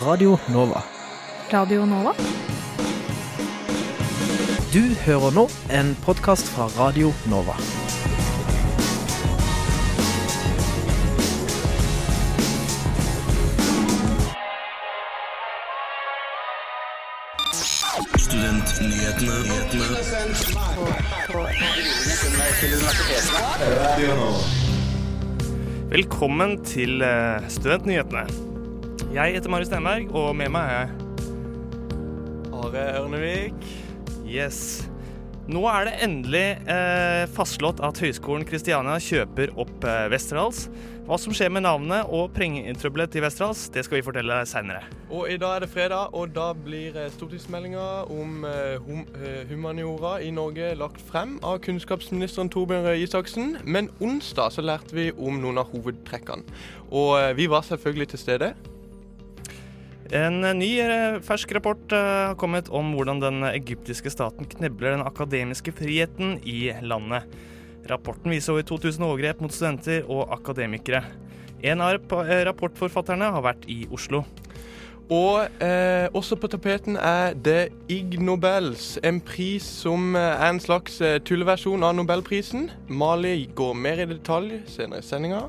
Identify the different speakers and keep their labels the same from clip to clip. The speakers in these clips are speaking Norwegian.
Speaker 1: Radio Nova.
Speaker 2: Radio Nova?
Speaker 1: Du hører nå en podkast fra Radio Nova.
Speaker 3: Studentnyhetene.
Speaker 4: Velkommen til eh, Studentnyhetene. Jeg heter Marius Stenberg, og med meg er
Speaker 5: Are Ørnevik.
Speaker 4: Yes. Nå er det endelig eh, fastslått at Høgskolen Kristiania kjøper opp eh, Westerdals. Hva som skjer med navnet og pengetrøbbelet til Westerdals, det skal vi fortelle seinere.
Speaker 5: Og i dag er det fredag, og da blir eh, stortingsmeldinga om eh, hum, eh, humaniora i Norge lagt frem av kunnskapsministeren Torbjørn Røe Isaksen. Men onsdag så lærte vi om noen av hovedtrekkene. Og eh, vi var selvfølgelig til stede.
Speaker 4: En ny eh, fersk rapport eh, har kommet om hvordan den egyptiske staten knebler den akademiske friheten i landet. Rapporten viser over 2000 overgrep mot studenter og akademikere. En av eh, rapportforfatterne har vært i Oslo.
Speaker 5: Og eh, også på tapeten er det Ig Nobels, en pris som er en slags tullversjon av nobelprisen. Mali går mer i detalj senere i sendinga.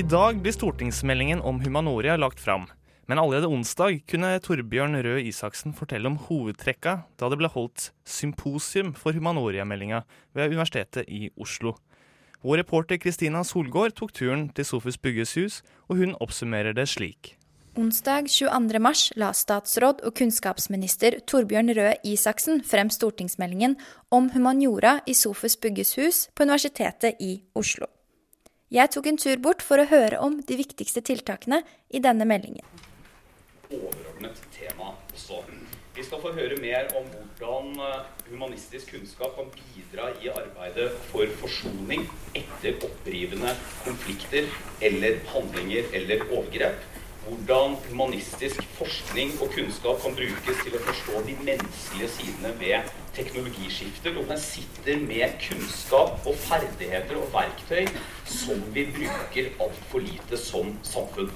Speaker 4: I dag blir stortingsmeldingen om Humanoria lagt fram. Men allerede onsdag kunne Torbjørn Røe Isaksen fortelle om hovedtrekka da det ble holdt symposium for Humanoria-meldinga ved Universitetet i Oslo. Vår reporter Kristina Solgaard tok turen til Sofus Bugges hus, og hun oppsummerer det slik.
Speaker 6: Onsdag 22. mars la statsråd og kunnskapsminister Torbjørn Røe Isaksen frem stortingsmeldingen om humaniora i Sofus Bugges hus på Universitetet i Oslo. Jeg tok en tur bort for å høre om de viktigste tiltakene i denne meldingen.
Speaker 7: overordnet tema også. Vi skal få høre mer om hvordan eh, humanistisk kunnskap kan bidra i arbeidet for forsoning etter opprivende konflikter eller handlinger eller overgrep. Hvordan humanistisk forskning og kunnskap kan brukes til å forstå de menneskelige sidene ved teknologiskifter. Og den sitter med kunnskap og ferdigheter og verktøy som vi bruker altfor lite som samfunn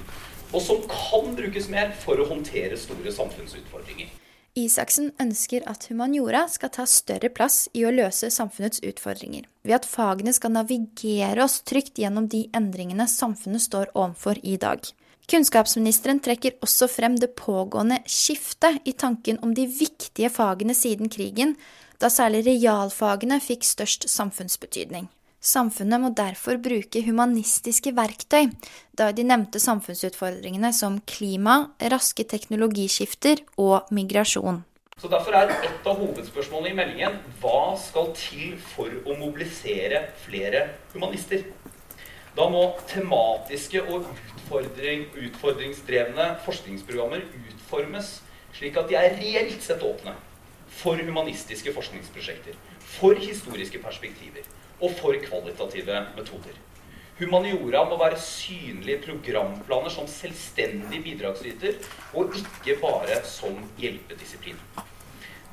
Speaker 7: og som kan brukes mer for å håndtere store samfunnsutfordringer.
Speaker 6: Isaksen ønsker at humaniora skal ta større plass i å løse samfunnets utfordringer, ved at fagene skal navigere oss trygt gjennom de endringene samfunnet står overfor i dag. Kunnskapsministeren trekker også frem det pågående skiftet i tanken om de viktige fagene siden krigen, da særlig realfagene fikk størst samfunnsbetydning. Samfunnet må derfor bruke humanistiske verktøy, da de nevnte samfunnsutfordringene som klima, raske teknologiskifter og migrasjon.
Speaker 7: Så Derfor er et av hovedspørsmålene i meldingen hva skal til for å mobilisere flere humanister? Da må tematiske og utfordring, utfordringsdrevne forskningsprogrammer utformes slik at de er reelt sett åpne for humanistiske forskningsprosjekter, for historiske perspektiver og for kvalitative metoder. Humaniora må være synlige programplaner som selvstendig bidragsyter, og ikke bare som hjelpedisiplin.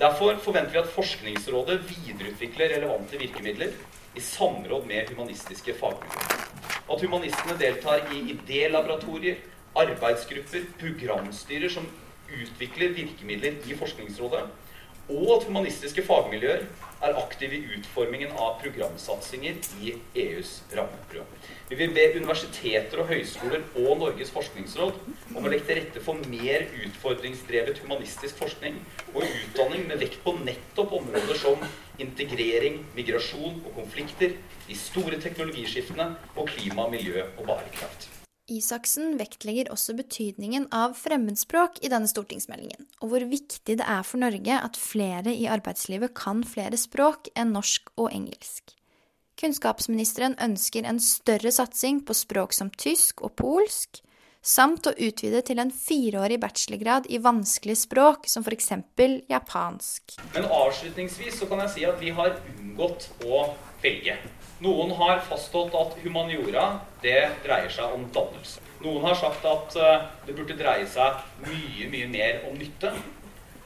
Speaker 7: Derfor forventer vi at Forskningsrådet videreutvikler relevante virkemidler i samråd med humanistiske fagmiljøer. At humanistene deltar i idélaboratorier, arbeidsgrupper, programstyrer som utvikler virkemidler i Forskningsrådet, og at humanistiske fagmiljøer er aktive i utformingen av programsatsinger i EUs rammeprogram. Vi vil be universiteter og høyskoler og Norges forskningsråd om å legge til rette for mer utfordringsdrevet humanistisk forskning og utdanning med vekt på nettopp områder som integrering, migrasjon og konflikter, de store teknologiskiftene og klima, miljø og bærekraft.
Speaker 6: Isaksen vektlegger også betydningen av fremmedspråk i denne stortingsmeldingen, og hvor viktig det er for Norge at flere i arbeidslivet kan flere språk enn norsk og engelsk. Kunnskapsministeren ønsker en større satsing på språk som tysk og polsk, samt å utvide til en fireårig bachelorgrad i vanskelige språk, som f.eks. japansk.
Speaker 7: Men avslutningsvis så kan jeg si at vi har unngått å velge. Noen har fastholdt at humaniora det dreier seg om dannelse. Noen har sagt at eh, det burde dreie seg mye, mye mer om nytte.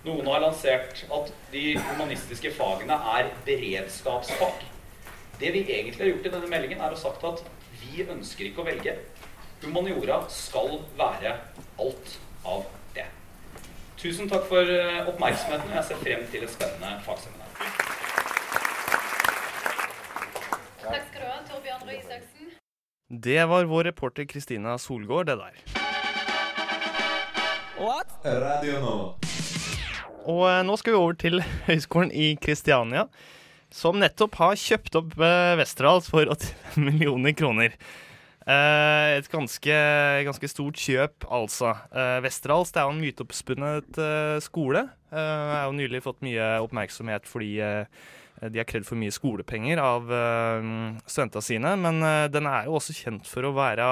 Speaker 7: Noen har lansert at de humanistiske fagene er beredskapsfag. Det vi egentlig har gjort i denne meldingen, er å sagt at vi ønsker ikke å velge. humaniora skal være alt av det. Tusen takk for eh, oppmerksomheten. Jeg ser frem til et spennende fagseminar.
Speaker 2: Takk skal du ha, Torbjørn Røe Isaksen.
Speaker 4: Det var vår reporter Kristina Solgård, det der.
Speaker 3: Radio nå.
Speaker 4: Og eh, nå skal vi over til Høgskolen i Kristiania, som nettopp har kjøpt opp eh, Westerdals for 85 millioner kroner. Eh, et ganske, ganske stort kjøp, altså. Eh, Westerdals det er jo en myteoppspunnet eh, skole. Jeg har jo nylig fått mye oppmerksomhet fordi de har krevd for mye skolepenger av eh, studentene sine. Men eh, den er jo også kjent for å være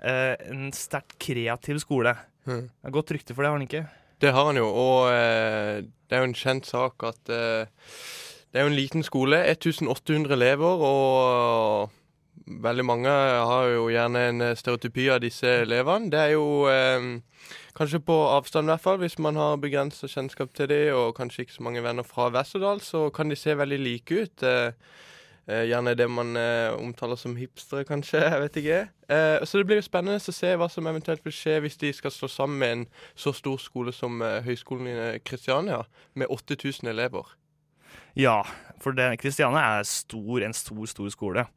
Speaker 4: eh, en sterkt kreativ skole.
Speaker 5: Mhm.
Speaker 4: Det er Godt rykte for det, har den ikke?
Speaker 5: Det har han jo, og eh, det er jo en kjent sak at eh, det er jo en liten skole. 1800 elever, og veldig mange har jo gjerne en stereotypi av disse elevene. Det er jo eh, kanskje på avstand, i hvert fall, hvis man har begrensa kjennskap til dem, og kanskje ikke så mange venner fra Westerdal, så kan de se veldig like ut. Eh, eh, gjerne det man eh, omtaler som hipstere, kanskje. Jeg vet ikke. Eh, så det blir jo spennende å se hva som eventuelt vil skje hvis de skal slå sammen med en så stor skole som eh, Høgskolen i eh, Kristiania, med 8000 elever.
Speaker 4: Ja, for Kristiania er stor, en stor, stor skole.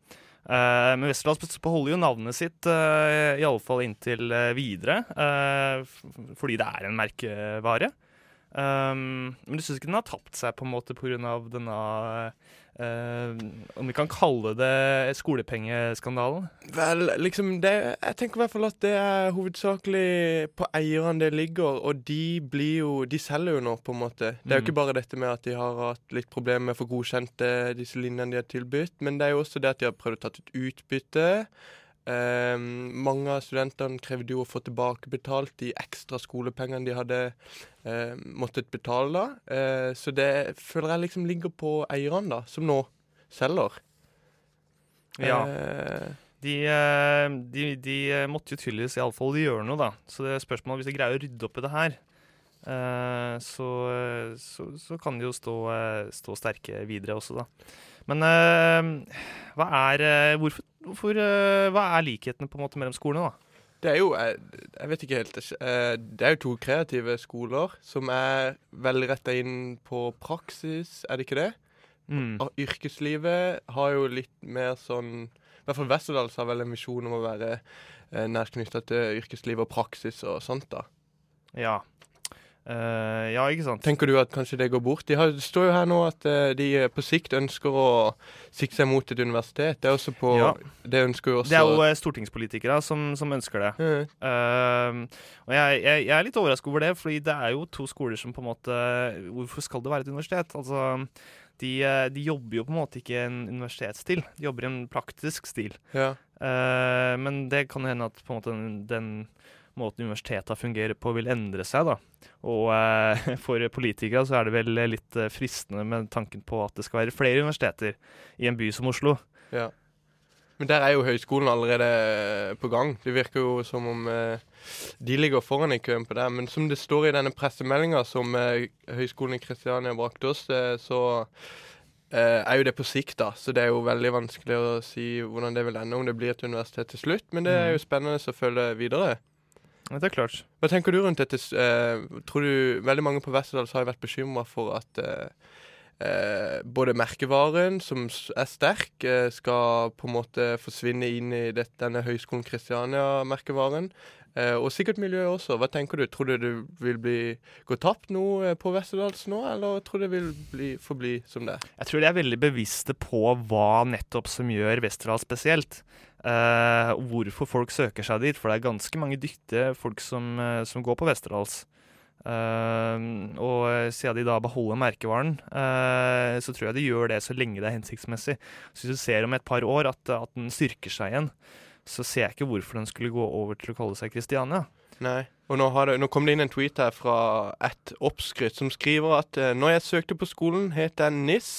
Speaker 4: Eh, men Westerdals beholder jo navnet sitt, uh, iallfall inntil uh, videre, eh, fordi det er en merkevare. Um, men du syns ikke den har tapt seg på en måte pga. denne eh, Om vi kan kalle det skolepengeskandalen?
Speaker 5: Vel, liksom det Jeg tenker i hvert fall at det er hovedsakelig på eierne det ligger, og de blir jo De selger jo nå, på en måte. Det er jo
Speaker 4: Mm.
Speaker 5: ikke bare dette med at de har hatt litt problemer med å få godkjent disse linjene de har tilbudt, men det er jo også det at de har prøvd å ta ut utbytte. Eh, mange av studentene krevde jo å få tilbakebetalt de ekstra skolepengene de hadde eh, måttet betale. da. Eh, så det føler jeg liksom ligger på eierne, da, som nå selger.
Speaker 4: Ja.
Speaker 5: Eh,
Speaker 4: De, eh, de, de måtte jo tydeligvis iallfall gjøre noe, da. Så det er spørsmålet hvis de greier å rydde opp i det her, eh, så, så, så kan de jo stå, stå sterke videre også, da. Men hva er Hvorfor, hvorfor eh, Hva er likhetene på en måte mellom skolene, da?
Speaker 5: Det er jo Jeg, jeg vet ikke helt. eh, Det er jo to kreative skoler som er veldig retta inn på praksis, er det ikke det?
Speaker 4: Mm.
Speaker 5: Yrkeslivet har jo litt mer sånn I hvert fall Westerdals har vel en visjon om å være eh, nært knytta til yrkesliv og praksis og sånt, da.
Speaker 4: Ja. Eh, ja, ikke sant?
Speaker 5: Tenker du at kanskje det går bort? De har, det står jo her nå at uh, de eh, på sikt ønsker å sikte seg mot et universitet. Det er også på
Speaker 4: Ja.
Speaker 5: Det ønsker jo også
Speaker 4: Det er jo stortingspolitikere som, som ønsker det. Ehm, og jeg, jeg, jeg er litt overrasket over det, fordi det er jo to skoler som på en måte Hvorfor skal det være et universitet? Altså, de, de jobber jo på en måte ikke i en universitetsstil, de jobber i en praktisk stil.
Speaker 5: ja.
Speaker 4: Men det kan hende at på en måte den, den måten universitetene fungerer på, vil endre seg. da. Og eh, for politikere så er det vel litt eh, fristende med tanken på at det skal være flere universiteter i en by som Oslo.
Speaker 5: Ja. Men der er jo høyskolen allerede eh, på gang. Det virker jo som om eh, de ligger foran i køen på det. Men som det står i denne pressemeldinga som eh, Høgskolen i Kristiania brakte oss, eh, så eh, er jo det på sikt, da. Så det er jo veldig vanskelig å si hvordan det vil ende, om det blir et universitet til slutt. Men det er jo spennende å følge videre.
Speaker 4: Det er klart.
Speaker 5: Hva tenker du rundt dette? Eh, tror du Veldig mange på Westerdals har vært bekymra for at eh, eh, både merkevaren, som er sterk, eh, skal på en måte forsvinne inn i det, denne Høgskolen Kristiania-merkevaren. Og sikkert miljøet også. Hva tenker du? Tror du det vil bli, gå tapt noe på Westerdals nå, eller tror du det vil bli, forbli som det?
Speaker 4: Jeg tror de er veldig bevisste på hva nettopp som gjør Vesterdals spesielt. Eh, hvorfor folk søker seg dit, for det er ganske mange dyktige folk som, eh, som går på Westerdals. Eh, og siden de da beholder merkevaren, eh, så tror jeg de gjør det så lenge det er hensiktsmessig. Så hvis du ser om et par år at, at den styrker seg igjen, så ser jeg ikke hvorfor den skulle gå over til å kalle seg Kristiania.
Speaker 5: Nei. Og nå, det, nå kom det inn en tweet her fra et oppskrytt som skriver at eh, når jeg søkte på skolen, het jeg NIS.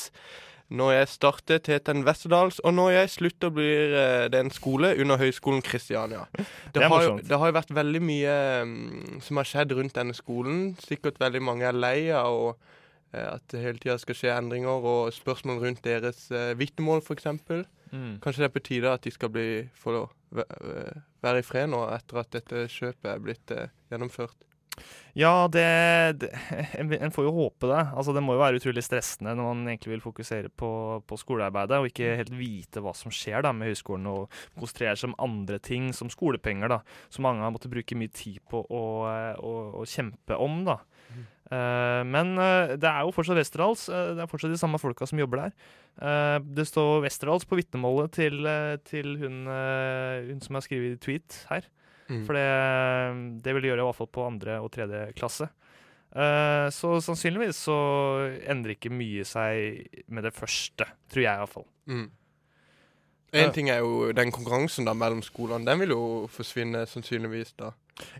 Speaker 5: Når jeg startet, het den Westerdals. Og når jeg slutter, blir eh, det en skole under Høgskolen Kristiania. Det,
Speaker 4: Det
Speaker 5: har jo, det har jo vært veldig mye mm, som har skjedd rundt denne skolen. Sikkert veldig mange er lei av og, eh, at det hele tida skal skje endringer og spørsmål rundt deres eh, vitnemål, f.eks.
Speaker 4: Mm.
Speaker 5: Kanskje det er på tide at de skal bli få være i fred nå etter at dette kjøpet er blitt eh, gjennomført?
Speaker 4: Ja, det, det en, får jo håpe det. Altså, det må jo være utrolig stressende når man egentlig vil fokusere på, på skolearbeidet, og ikke helt vite hva som skjer da med høyskolen, og konsentrere seg om andre ting, som skolepenger, da, som mange har måttet bruke mye tid på å, å, å kjempe om. da. Eh, men uh, det er jo fortsatt Westerdals. Uh, det er fortsatt de samme folka som jobber der. Det står Westerdals på vitnemålet til, til hun, hun som har skrevet tweet her.
Speaker 5: Mm.
Speaker 4: For det, det vil de gjøre i hvert fall på andre og tredje klasse. Uh, så sannsynligvis så endrer ikke mye seg med det første, tror jeg i hvert fall.
Speaker 5: Mm. En ting er jo den konkurransen da mellom skolene. Den vil jo forsvinne sannsynligvis da.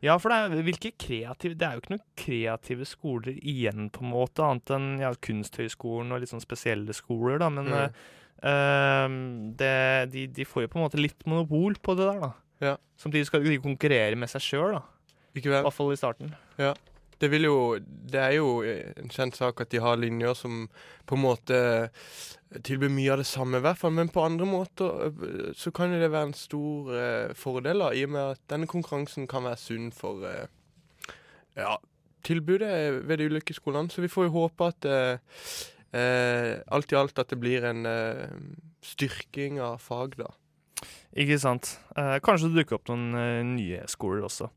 Speaker 4: Ja, for det er, hvilke kreative, det er jo ikke noen kreative skoler igjen, på en måte, annet enn ja, Kunsthøgskolen og litt sånn spesielle skoler, da. Men
Speaker 5: Mm.
Speaker 4: eh, det, de, de får jo på en måte litt monopol på det der, da.
Speaker 5: Ja.
Speaker 4: Samtidig skal de konkurrere med seg sjøl, I hvert fall i starten.
Speaker 5: Det, vil jo, det er jo en kjent sak at de har linjer som på en måte tilbyr mye av det samme, i hvert fall. Men på andre måter øh, så kan det være en stor eh, fordel, da, i og med at denne konkurransen kan være sunn for eh, ja, tilbudet ved de ulike skolene. Så vi får jo håpe at eh, eh, alt i alt at det blir en eh, styrking av fag, da.
Speaker 4: Ikke sant. Eh, kanskje det dukker opp noen eh, nye skoler også.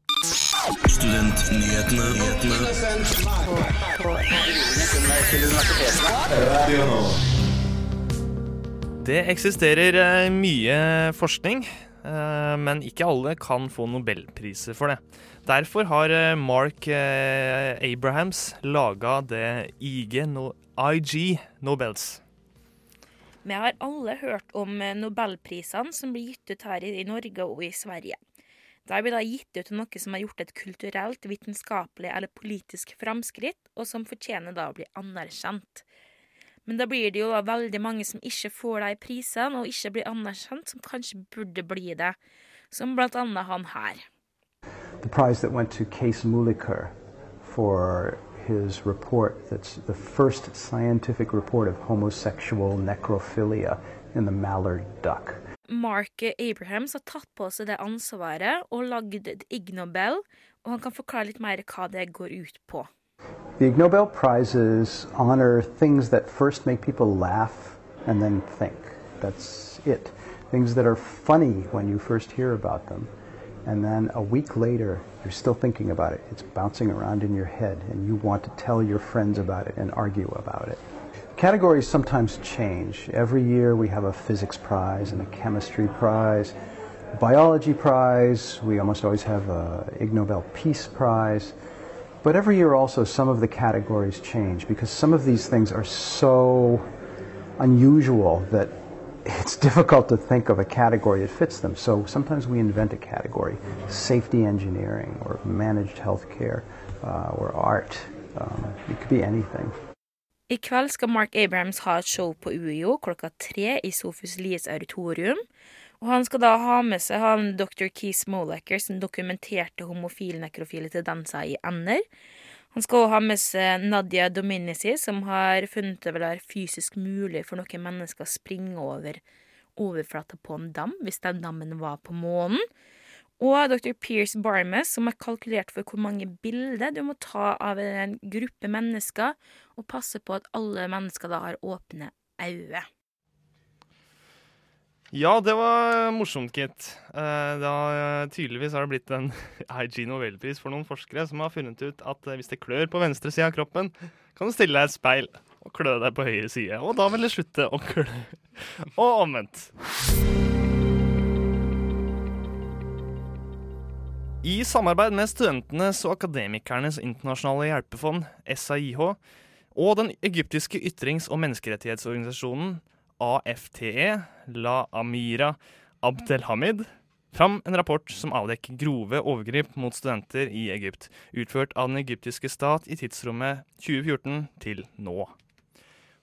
Speaker 4: Det eksisterer eh, mye forskning, eh, men ikke alle kan få nobelpriser for det. Derfor har eh, Mark Abrahams laga det IG, no, IG Nobels.
Speaker 3: Vi har alle hørt om eh, nobelprisene som blir gitt ut her i Norge og i Sverige. De blir da gitt ut noe som har gjort et kulturelt, vitenskapelig eller politisk framskritt, og som fortjener da å bli anerkjent. Men da blir det jo veldig mange som ikke får de prisene, og ikke blir anerkjent, som kanskje burde bli det. Som blant annet han her.
Speaker 8: the prize that went to Case Muliker for his report that's the first scientific report of homosexual necrophilia in the mallard duck.
Speaker 3: Mark Abrahams har tatt på seg det ansvaret og lagd Ig Nobel, og han kan forklare litt mer hva det går ut på.
Speaker 8: The Ig Nobel Prizes honor things that first make people laugh and then think. That's it. Things that are funny when you first hear about them. And then a week later, you're still thinking about it. It's bouncing around in your head, and you want to tell your friends about it and argue about it. Categories sometimes change. Every year we have a physics prize and a chemistry prize, biology prize. We almost always have a Ig Nobel Peace Prize. But every year also some of the categories change because some of these things are so unusual that it's difficult to think of a category that fits them. So sometimes we invent a category, safety engineering or managed healthcare uh, or art. Um, it could be anything.
Speaker 3: I kveld skal Mark Abrahams ha et show på UiO klokka tre i Sofus Lies auditorium. Og han skal da ha med seg han dr. Keith Molaker, som dokumenterte homofile nekrofile tendenser i ender. Han skal også ha med seg Nadia Dominici, som har funnet det vel er fysisk mulig for noen mennesker å springe over overflata på en dam, hvis den dammen var på månen. Og dr. Pierce Barmes, som har kalkulert for hvor mange bilder du må ta av en gruppe mennesker, og passe på at alle mennesker da har åpne øyne.
Speaker 4: Ja, det var morsomt, Kit. Eh, da, eh, tydeligvis har det blitt en IG Nobelpris for noen forskere som har funnet ut at eh, hvis det klør på venstre side av kroppen, kan du stille deg et speil og klø deg på høyre side. Og da vil det slutte å klø. Og omvendt. I samarbeid med Studentenes og Akademikernes internasjonale hjelpefond, SAIH, og den egyptiske ytrings- og menneskerettighetsorganisasjonen AFTE, La Amira Abdelhamid, fram en rapport som avdekker grove overgrep mot studenter i Egypt, utført av den egyptiske stat i tidsrommet 2014 til nå.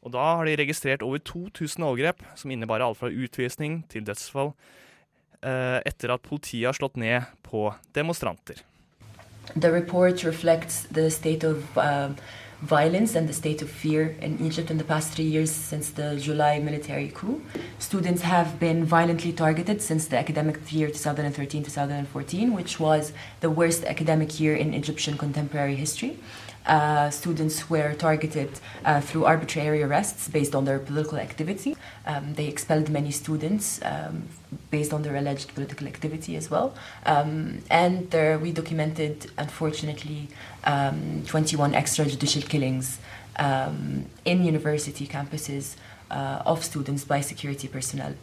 Speaker 4: Og da har de registrert over 2000 overgrep, som innebar alt fra utvisning til dødsfall, eh, etter at politiet har slått ned på demonstranter.
Speaker 9: The report reflects the state of uh, violence and the state of fear in Egypt in the past three years since the July military coup. Students have been violently targeted since the academic year 2013 2014, which was the worst academic year in Egyptian contemporary history. Uh, students were targeted uh, through arbitrary arrests based on their political activity. Um, they expelled many students um, based on their alleged political activity as well. Um, and there, we documented, unfortunately, um, 21 extrajudicial killings um, in university campuses uh, of students by security personnel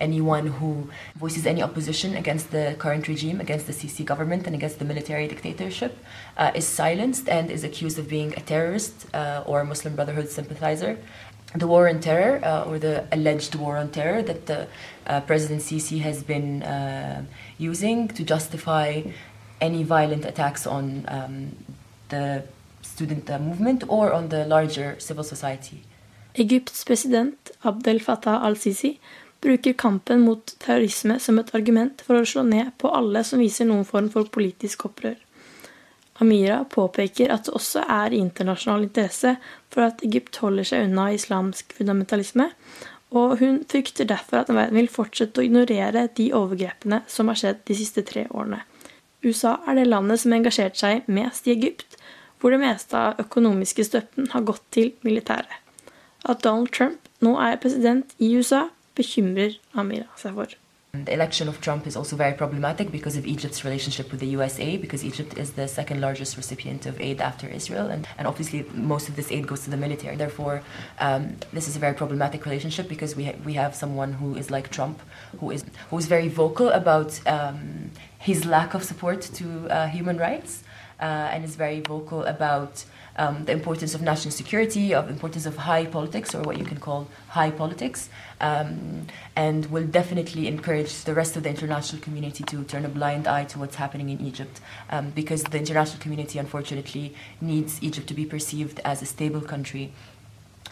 Speaker 9: anyone who voices any opposition against the current regime, against the Sisi government, and against the military dictatorship uh, is silenced and is accused of being a terrorist uh, or a Muslim Brotherhood sympathizer. The war on terror, uh, or the alleged war on terror that the, uh, President Sisi has been uh, using to justify any violent attacks on um, the student uh, movement or on the larger civil society.
Speaker 10: Egypts president Abdel Fattah al-Sisi bruker kampen mot terrorisme som et argument for å slå ned på alle som viser noen form for politisk opprør. Amira påpeker at det også er internasjonal interesse for at Egypt holder seg unna islamsk fundamentalisme, og hun frykter derfor at verden vil fortsette å ignorere de overgrepene som har skjedd de siste tre årene. USA er det landet som har engasjert seg mest i Egypt, hvor det meste av økonomiske støtten har gått til militæret. At Donald Trump nå er president i USA, bekymrer Amira seg for.
Speaker 9: The election of Trump is also very problematic because of Egypt's relationship with the USA, because Egypt is the second largest recipient of aid after Israel, and, and obviously most of this aid goes to the military. Therefore, um, this is a very problematic relationship because we, ha- we have someone who is like Trump, who is, who is very vocal about um, his lack of support to uh, human rights, uh, and is very vocal about um, the importance of national security, of importance of high politics, or what you can call high politics, um, and will definitely encourage the rest of the international community to turn a blind eye to what's happening in Egypt, um, because the international community, unfortunately, needs Egypt to be perceived as a stable country,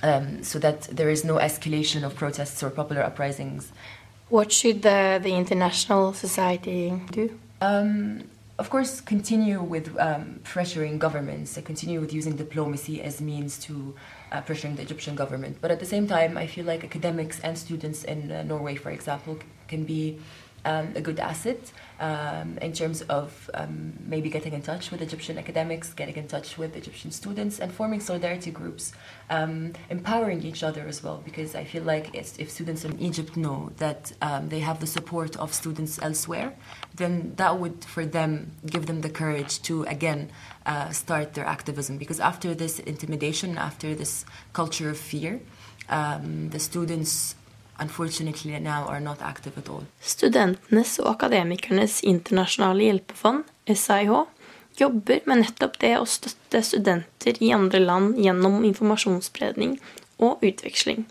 Speaker 9: um, so that there is no escalation of protests or popular uprisings.
Speaker 10: What should the, the international society do?
Speaker 9: Um, of course, continue with um, pressuring governments, uh, continue with using diplomacy as means to uh, pressuring the Egyptian government. But at the same time, I feel like academics and students in uh, Norway, for example, can be um, a good asset um, in terms of um, maybe getting in touch with Egyptian academics, getting in touch with Egyptian students, and forming solidarity groups, um, empowering each other as well. Because I feel like if students in Egypt know that um, they have the support of students elsewhere, then that would, for them, give them the courage to again uh, start their activism. Because after this intimidation, after this culture of fear, um, the students unfortunately now are not active at all.
Speaker 10: Studentenes og akademikernes internasjonale hjelpefond, SIH, jobber med nettopp det å støtte studenter i andre land gjennom informasjonsspredning og utveksling.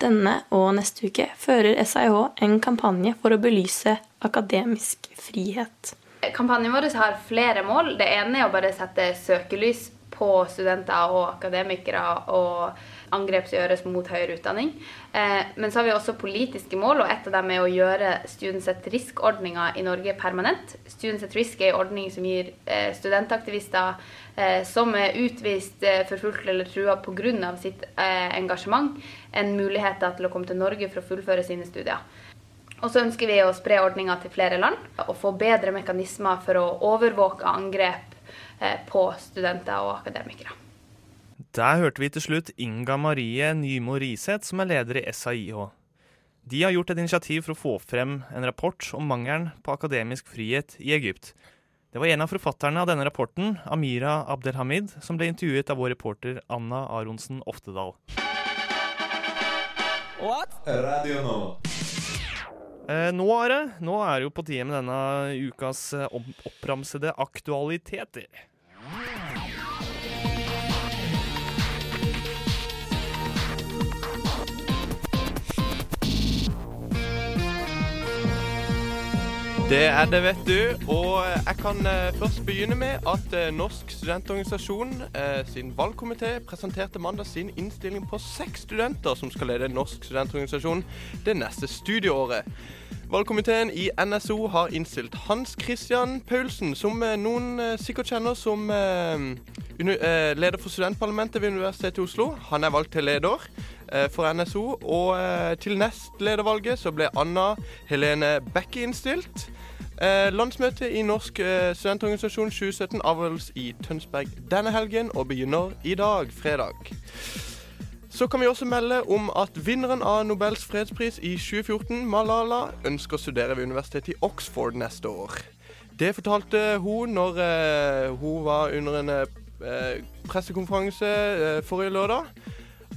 Speaker 10: Denne og neste uke fører SIH en kampanje for å belyse akademisk frihet.
Speaker 11: Kampanjen vår har flere mål. Det ene er å bare sette søkelys på studenter og akademikere og angrep som gjøres mot høyere utdanning. Eh, men så har vi også politiske mål, og et av dem er å gjøre Students at Risk-ordninga i Norge permanent. Students at Risk er en ordning som gir eh, studentaktivister eh, som er utvist, forfulgt eller trua pga. sitt engasjement, en mulighet til å komme til Norge for å fullføre sine studier. Og så ønsker vi å spre ordninga til flere land og få bedre mekanismer for å overvåke angrep på studenter og akademikere.
Speaker 4: Der hørte vi til slutt Inga Marie Nymo Riseth, som er leder i SAIH. De har gjort et initiativ for å få frem en rapport om mangelen på akademisk frihet i Egypt. Det var en av forfatterne av denne rapporten, Amira Abdelhamid, som ble intervjuet av vår reporter Anna Aronsen Oftedal.
Speaker 12: Radio nå.
Speaker 4: Eh, nå, Are, nå er det jo på tide med denne ukas eh, opp- oppramsede aktualiteter.
Speaker 5: Det er det, vet du. Og jeg kan eh, først begynne med at eh, Norsk studentorganisasjon eh, sin valgkomité presenterte mandag sin innstilling på seks studenter som skal lede Norsk studentorganisasjon det neste studieåret. Valgkomiteen i NSO har innstilt Hans Christian Paulsen, som eh, noen eh, sikkert kjenner som eh, eh, leder for studentparlamentet ved Universitetet i Oslo. Han er valgt til leder eh, for NSO, og eh, til nestledervalget så ble Anna Helene Bekke innstilt. Eh, landsmøtet i Norsk eh, studentorganisasjon 2017 avholdes i Tønsberg denne helgen og begynner i dag, fredag. Så kan vi også melde om at vinneren av Nobels fredspris i 2014, Malala, ønsker å studere ved universitetet i Oxford neste år. Det fortalte hun når eh, hun var under en eh, pressekonferanse eh, forrige lørdag.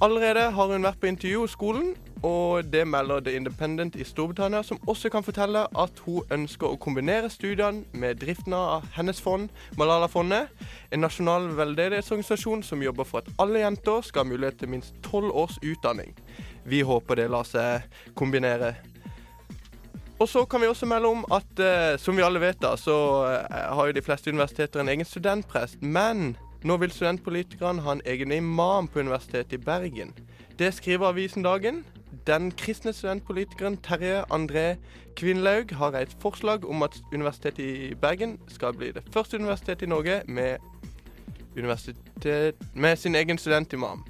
Speaker 5: Allerede har hun vært på intervju hos skolen, og det melder The Independent i Storbritannia, som også kan fortelle at hun ønsker å kombinere studiene med driften av hennes fond, Malala-fondet, en nasjonal veldedighetsorganisasjon som jobber for at alle jenter skal ha mulighet til minst tolv års utdanning. Vi håper det lar seg kombinere. Og så kan vi også melde om at eh, som vi alle vet, da, så eh, har jo de fleste universiteter en egen studentprest. Men nå vil studentpolitikerne ha en egen imam på Universitetet i Bergen. Det skriver avisen Dagen. Den kristne studentpolitikeren Terje André Kvinlaug har et forslag om at Universitetet i Bergen skal bli det første universitetet i Norge med, med sin egen studentimam.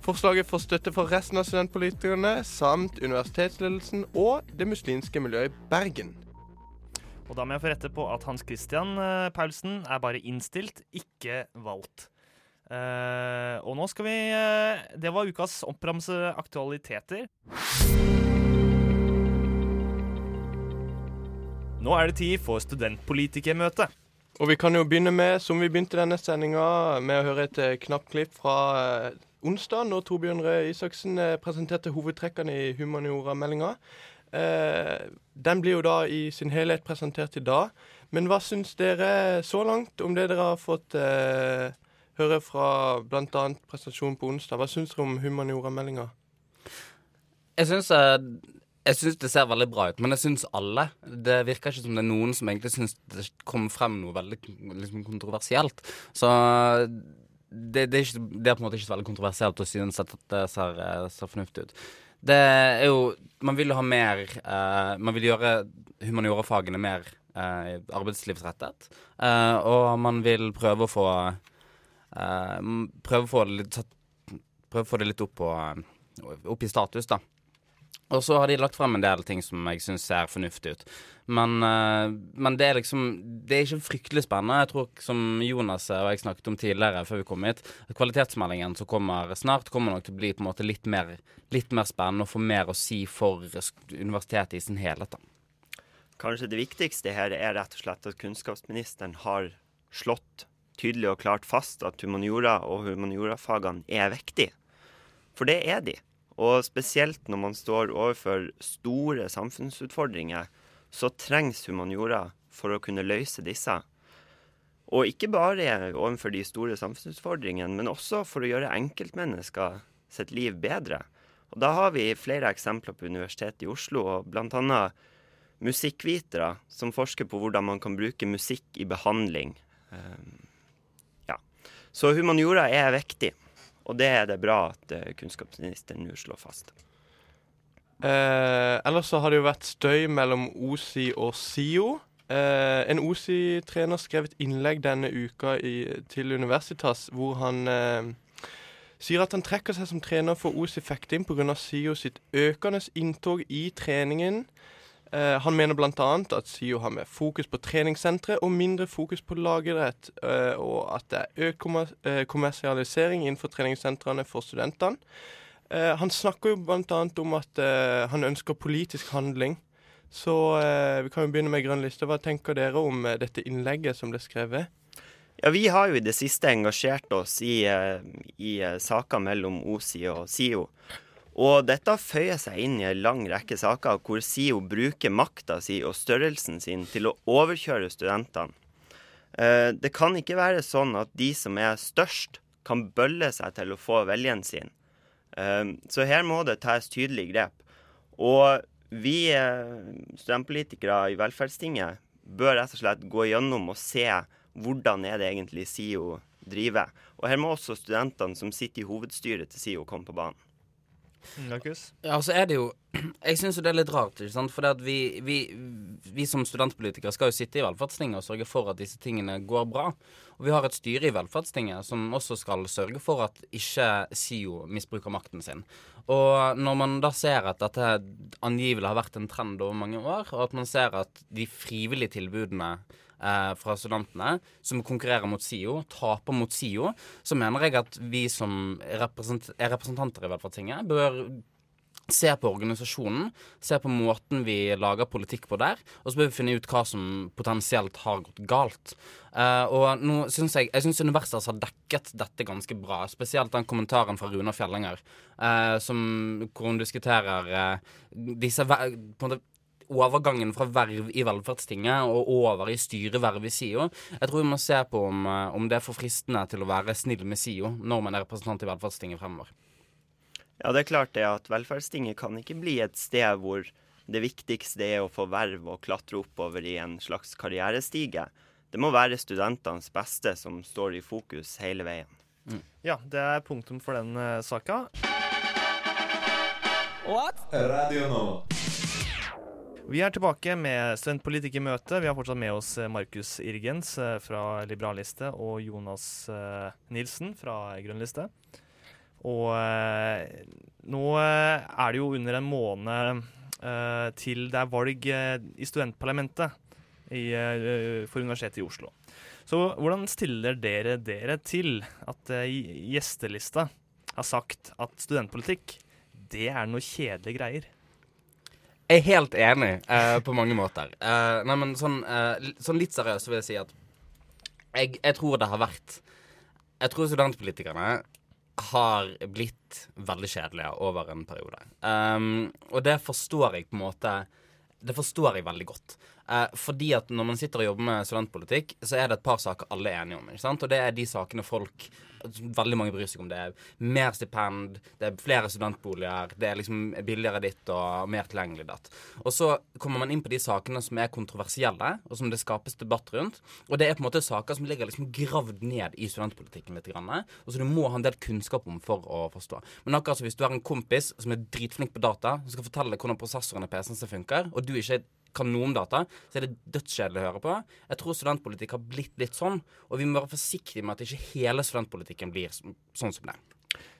Speaker 5: Forslaget får støtte fra resten av studentpolitikerne samt universitetsledelsen og det muslimske miljøet i Bergen.
Speaker 4: Og da må jeg få rette på at Hans Christian eh, Paulsen er bare innstilt, ikke valgt. Uh, og nå skal vi uh, Det var ukas oppramse aktualiteter. Nå er det tid for studentpolitikermøte.
Speaker 5: Og vi kan jo begynne med, som vi begynte denne sendinga, med å høre et knapt klipp fra onsdag, når Torbjørn Røe Isaksen presenterte hovedtrekkene i humaniora-meldinga. Eh, den blir jo da i sin helhet presentert i dag. Men hva syns dere så langt om det dere har fått eh, høre fra bl.a. presentasjonen på onsdag? Hva syns dere om humaniora-meldinga?
Speaker 13: Jeg syns, eh, jeg syns det ser veldig bra ut, men jeg syns alle. Det virker ikke som det er noen som egentlig syns det kom frem noe veldig liksom, kontroversielt. Så det, det, er ikke, det er på en måte ikke så veldig kontroversielt å synes at det ser, eh, ser fornuftig ut. Det er jo Man vil jo ha mer uh, Man vil gjøre humaniorafagene mer uh, arbeidslivsrettet. Uh, og man vil prøve å få Prøve å få det litt, prøve å få det litt opp, på, opp i status, da. Og så har de lagt frem en del ting som jeg syns ser fornuftig ut. Men, eh, men det er liksom Det er ikke fryktelig spennende. Jeg tror som Jonas og jeg snakket om tidligere, før vi kom hit, at kvalitetsmeldingen som kommer snart, kommer nok til å bli på en måte litt mer, litt mer spennende og få mer å si for universitetet i sin helhet. da.
Speaker 14: Kanskje det viktigste her er rett og slett at kunnskapsministeren har slått tydelig og klart fast at humaniora og humaniorafagene er viktige. For det er de. Og spesielt når man står overfor store samfunnsutfordringer, så trengs humaniora for å kunne løse disse. Og ikke bare overfor de store samfunnsutfordringene, men også for å gjøre enkeltmennesker sitt liv bedre. Og da har vi flere eksempler på Universitetet i Oslo, og bl.a. musikkvitere som forsker på hvordan man kan bruke musikk i behandling. Um, ja. Så humaniora er viktig, og det er det bra at eh, kunnskapsministeren nå slår fast.
Speaker 5: Eh, ellers så har det jo vært støy mellom OSI og SIO. Eh, en OSI-trener skrev et innlegg denne uka i, til Universitas hvor han eh, sier at han trekker seg som trener for OSI Fektim pga. SIO sitt økende inntog i treningen. Eh, han mener bl.a. at SIO har mer fokus på treningssentre og mindre fokus på lagidrett, eh, og at det er økt eh, kommersialisering innenfor treningssentrene for studentene. Eh, han snakker jo bl.a. om at eh, han ønsker politisk handling. Så eh, vi kan jo begynne med grønn liste. Hva tenker dere om dette innlegget som ble skrevet?
Speaker 14: Ja, Vi har jo i det siste engasjert oss i, i saker mellom OSI og SIO. Og dette føyer seg inn i en lang rekke saker hvor SIO bruker makta si og størrelsen sin til å overkjøre studentene. Eh, Det kan ikke være sånn at de som er størst, kan bølle seg til å få viljen sin. Eh, Så her må det tas tydelig grep. Og vi eh, studentpolitikere i Velferdstinget bør rett og slett gå gjennom og se hvordan er det egentlig SIO driver. Og her må også studentene som sitter i hovedstyret til SIO komme på banen.
Speaker 4: Markus?
Speaker 13: Ja, så er det jo Jeg syns det er litt rart. ikke sant? For vi, vi, vi, som studentpolitikere skal jo sitte i velferdstinget og sørge for at disse tingene går bra. Og vi har et styre i velferdstinget som også skal sørge for at ikke SIO misbruker makten sin. Og når man da ser at dette angivelig har vært en trend over mange år, og at man ser at de frivillige tilbudene eh, fra studentene som konkurrerer mot SIO, taper mot SIO, så mener jeg at vi som er representanter i Velferdstinget, bør se på organisasjonen, se på måten vi lager politikk på der, og så bør vi finne ut hva som potensielt har gått galt. Uh, og nå synes jeg jeg synes Universas har dekket dette ganske bra, spesielt den kommentaren fra Runa Fjellinger, uh, som, hvor hun diskuterer uh, disse på en måte overgangen fra verv i Velferdstinget og over i styreverv i SIO. Jeg tror vi må se på om, om det er for fristende til å være snill med SIO når man er representant i Velferdstinget fremover.
Speaker 14: Ja, det er klart det at Velferdstinget kan ikke bli et sted hvor det viktigste er å få verv og klatre oppover i en slags karrierestige. Det må være studentenes beste som står i fokus hele veien.
Speaker 4: Mm. Ja, det er punktum for den uh, saka.
Speaker 12: What? Radio nå.
Speaker 4: Vi er tilbake med studentpolitikermøte. Vi har fortsatt med oss eh, Markus Irgens eh, fra Liberalliste og Jonas Nilsen fra Grønnliste. Og eh, nå eh, er det jo under en måned eh, til det er valg i studentparlamentet i, for Universitetet i Oslo. Så hvordan stiller dere dere til at gjestelista har sagt at studentpolitikk, det er noe kjedelige greier?
Speaker 13: Jeg er helt enig uh, på mange måter. Uh, nei, men sånn, uh, sånn, litt seriøst vil jeg si at jeg, jeg, tror det har vært Jeg tror studentpolitikerne har blitt veldig kjedelige over en periode. Um, og det forstår jeg på en måte Det forstår jeg veldig godt. Uh, fordi at når man sitter og jobber med studentpolitikk, så er det et par saker alle er enige om. ikke sant? Og det er de sakene folk veldig mange bryr seg om. Det er mer stipend, det er flere studentboliger, det er liksom billigere ditt og mer tilgjengelig datt. Og så kommer man inn på de sakene som er kontroversielle, og som det skapes debatt rundt. Og det er på en måte saker som ligger liksom gravd ned i studentpolitikken litt. Grann, og så du må ha en del kunnskap om for å forstå. Men akkurat som hvis du har en kompis som er dritflink på data, som skal fortelle deg hvordan prosessoren i PC-en sin funker, og du ikke kan noe om data, så er det dødskjedelig å høre på. Jeg tror studentpolitikk har blitt litt sånn, og vi må være forsiktige med at ikke hele studentpolitikken blir sånn som det.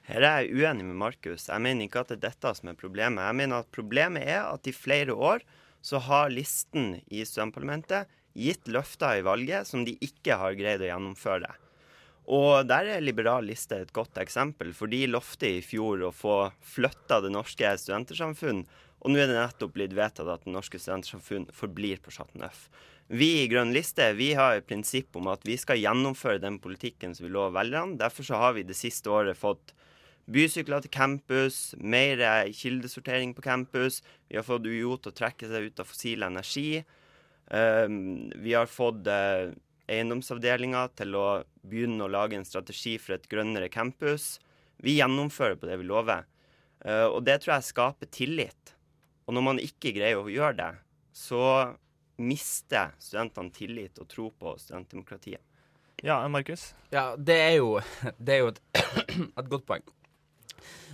Speaker 14: Her er jeg uenig med Markus. Jeg mener ikke at det er dette som er problemet. Jeg mener at problemet er at i flere år så har listen i studentparlamentet gitt løfter i valget som de ikke har greid å gjennomføre. Og der er Liberal liste et godt eksempel, for de lovte i fjor å få flytta det norske studentersamfunn og nå er det nettopp blitt vedtatt at Det norske studentsamfunn forblir på Chat Neuf. Vi i Grønn liste vi har et prinsipp om at vi skal gjennomføre den politikken som vi lover velgerne. Derfor så har vi det siste året fått bysykler til campus, mer kildesortering på campus. Vi har fått UiO til å trekke seg ut av fossil energi. Um, vi har fått uh, eiendomsavdelinga til å begynne å lage en strategi for et grønnere campus. Vi gjennomfører på det vi lover. Uh, og det tror jeg skaper tillit. Og når man ikke greier å gjøre det, så mister studentene tillit og tro på studentdemokratiet.
Speaker 4: Ja, Markus?
Speaker 13: Ja, det er jo, det er jo et, et, godt poeng.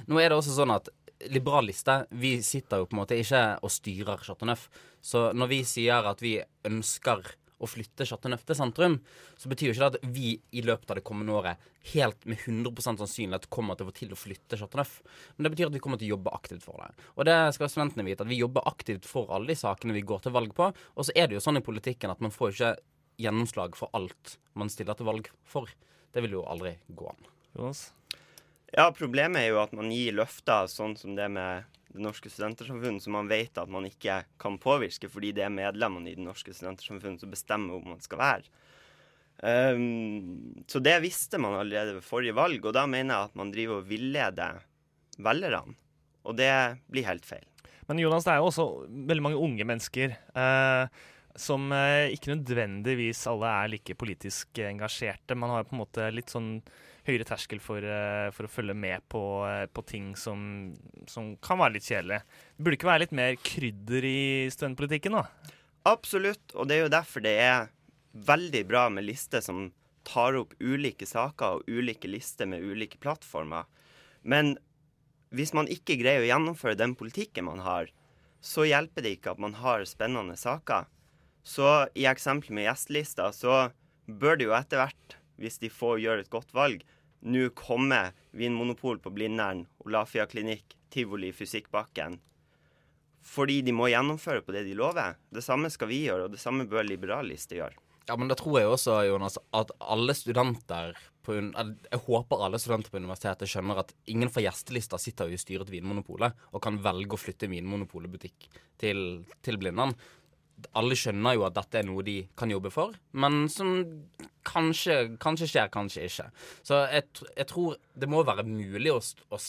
Speaker 13: Nå er det også sånn at Liberal liste, vi sitter jo på en måte ikke og styrer Chateau Neuf. Så når vi sier at vi ønsker å flytte Chateau Neuf til sentrum, så betyr jo ikke det at vi i løpet av det kommende året helt med 100% sannsynlighet kommer til å få til å flytte Chateau Neuf. Men det betyr at vi kommer til å jobbe aktivt for det. Og det skal studentene vite, at vi jobber aktivt for alle de sakene vi går til valg på. Og så er det jo sånn i politikken at man får ikke gjennomslag for alt man stiller til valg for. Det vil jo aldri gå an.
Speaker 4: Jonas?
Speaker 14: Ja, problemet er jo at man gir løfter sånn som det med Det Norske Studentersamfunn, som man vet at man ikke kan påvirke, fordi det er medlemmene i Det Norske Studentersamfunn som bestemmer hvor man skal være. Um, så det visste man allerede ved forrige valg, og da mener jeg at man driver og villeder velgerne. Og det blir helt feil.
Speaker 4: Men Jonas, det er jo også veldig mange unge mennesker eh, som eh, ikke nødvendigvis alle er like politisk engasjerte. Man har på en måte litt sånn høyere terskel for, uh, for å følge med på, uh, på ting som, som, kan være litt kjedelig. Det burde ikke være litt mer krydder i studentpolitikken, da?
Speaker 14: Absolutt, og det er jo derfor det er veldig bra med lister som tar opp ulike saker og ulike lister med ulike plattformer. Men hvis man ikke greier å gjennomføre den politikken man har, så hjelper det ikke at man har spennende saker. Så i eksempelet med gjestelista, så bør det jo etter hvert, hvis de får gjøre et godt valg, nå komme Vinmonopol på Blindern, Olafia klinikk, tivoli, Fysikkbakken. Fordi de må gjennomføre på det de lover. Det samme skal vi gjøre, og det samme bør Liberalliste gjøre.
Speaker 13: Ja, men da tror jeg også, Jonas, at alle studenter på Jeg håper alle studenter på universitetet skjønner at ingen fra gjestelista sitter jo i styret til Vinmonopolet og kan velge å flytte Vinmonopolet-butikk til, til Blindern. Alle skjønner jo at dette er noe de kan jobbe for, men som kanskje, kanskje skjer, kanskje ikke. Så jeg, jeg tror det må være mulig å, å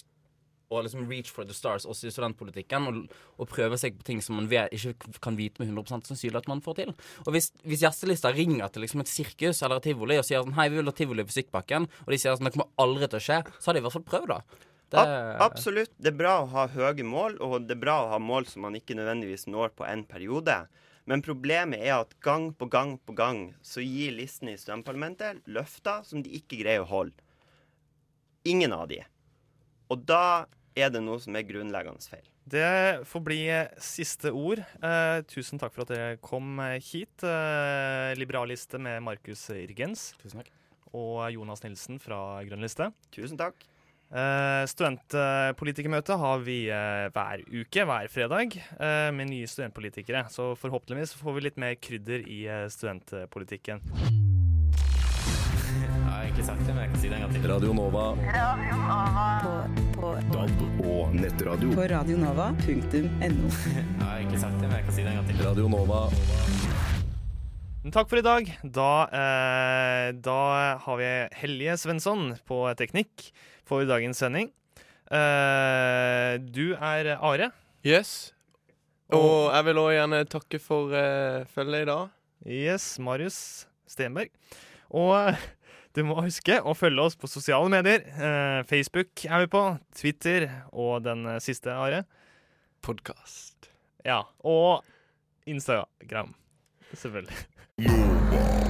Speaker 13: å liksom reach for the stars også i studentpolitikken, og, og prøve seg på ting som man vet, ikke kan vite med 100% sannsynlighet at man får til. Og Hvis, hvis gjestelista ringer til liksom et sirkus eller et tivoli og sier sånn Hei, vi vil ha tivoli på Fysikkbakken, og de sier sånn Det kommer aldri til å skje, så har de i hvert fall prøvd, da.
Speaker 14: Det... Absolutt. Det er bra å ha høye mål, og det er bra å ha mål som man ikke nødvendigvis når på en periode. Men problemet er at gang på gang på gang så gir listene i studentparlamentet løfter som de ikke greier å holde. Ingen av de. Og da er det noe som er grunnleggende feil.
Speaker 4: Det får bli siste ord. Eh, tusen takk for at dere kom hit. Eh, Liberalliste med Markus Irgens.
Speaker 13: Tusen takk.
Speaker 4: Og Jonas Nilsen fra Grønn liste.
Speaker 14: Tusen takk.
Speaker 4: Eh, studentpolitikermøte har vi uh, hver uke, hver fredag, uh, med nye studentpolitikere. Så forhåpentligvis får vi litt mer krydder i studentpolitikken.
Speaker 15: Jeg har egentlig sagt det, men jeg kan si det en gang til.
Speaker 16: Radio Nova.
Speaker 17: På, på,
Speaker 16: DAB og nettradio.
Speaker 17: på radionova.no.
Speaker 15: Jeg har egentlig sagt det, men jeg kan si det en gang til.
Speaker 16: Radio Nova.
Speaker 4: Takk for i dag. Da, eh, da har vi Helje Svensson på teknikk for dagens sending. Uh, du er Are.
Speaker 5: Yes. Og jeg vil òg gjerne takke for uh, følget i dag.
Speaker 4: Yes, Marius Stenberg. Og du må huske å følge oss på sosiale medier. Eh, Facebook er vi på, Twitter og den eh, siste, Are.
Speaker 5: Podkast.
Speaker 4: Ja. Og Instagram. Selvfølgelig.